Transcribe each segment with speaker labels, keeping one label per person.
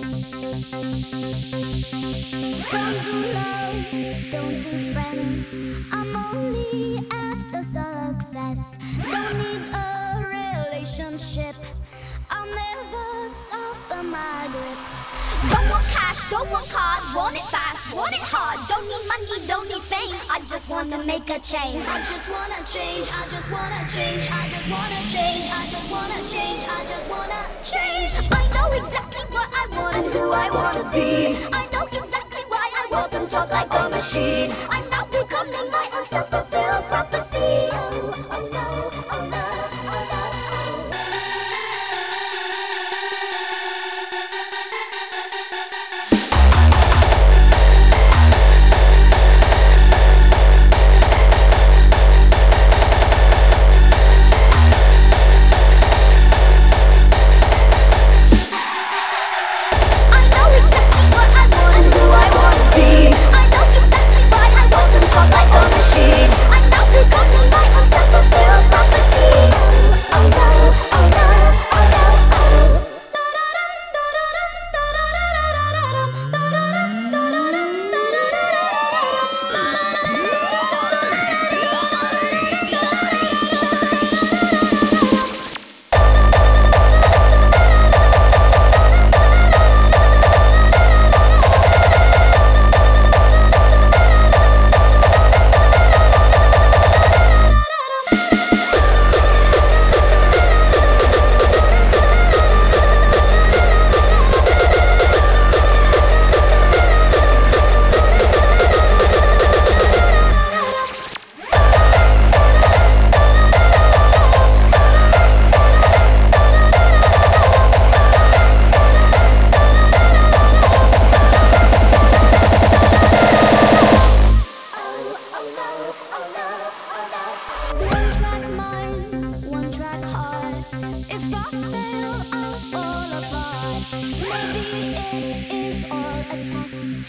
Speaker 1: Don't do love, don't do friends. I'm only after success. Don't need a relationship. I'll never soften my grip.
Speaker 2: Don't want cash, don't want cars, want it fast, want it hard. Don't need money, don't need fame. I just wanna make a change.
Speaker 1: I just wanna change, I just wanna change, I just wanna change, I just wanna change, I just wanna change.
Speaker 2: I know exactly what I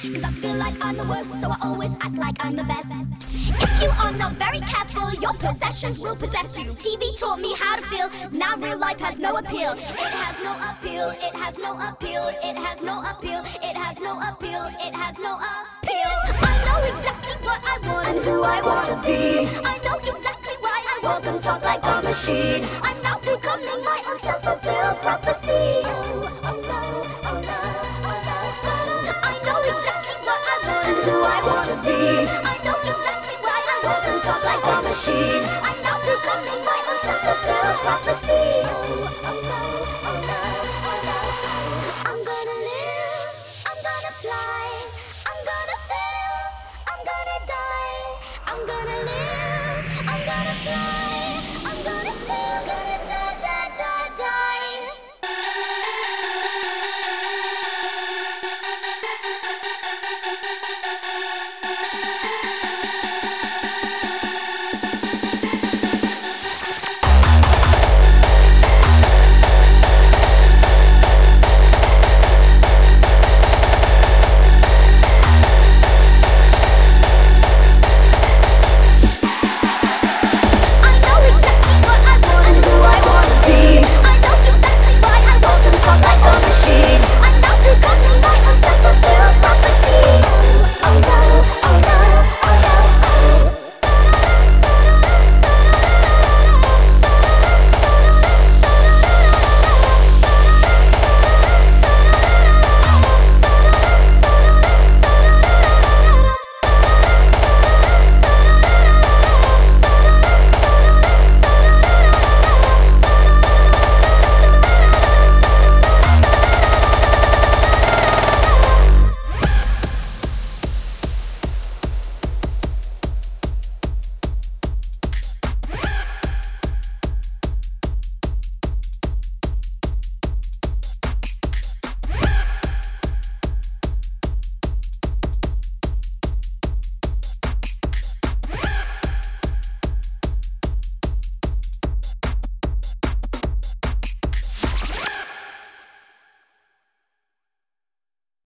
Speaker 2: Cause I feel like I'm the worst, so I always act like I'm the best. If you are not very careful, your possessions will possess you. TV taught me how to feel, now real life has no appeal. It has no appeal, it has no appeal, it has no appeal, it has no appeal, it has no appeal. I know exactly what I want and who I want to be. I know exactly why I walk and talk like a machine. I'm now becoming my own self-fulfilled prophecy.
Speaker 1: Oh, oh
Speaker 2: to be.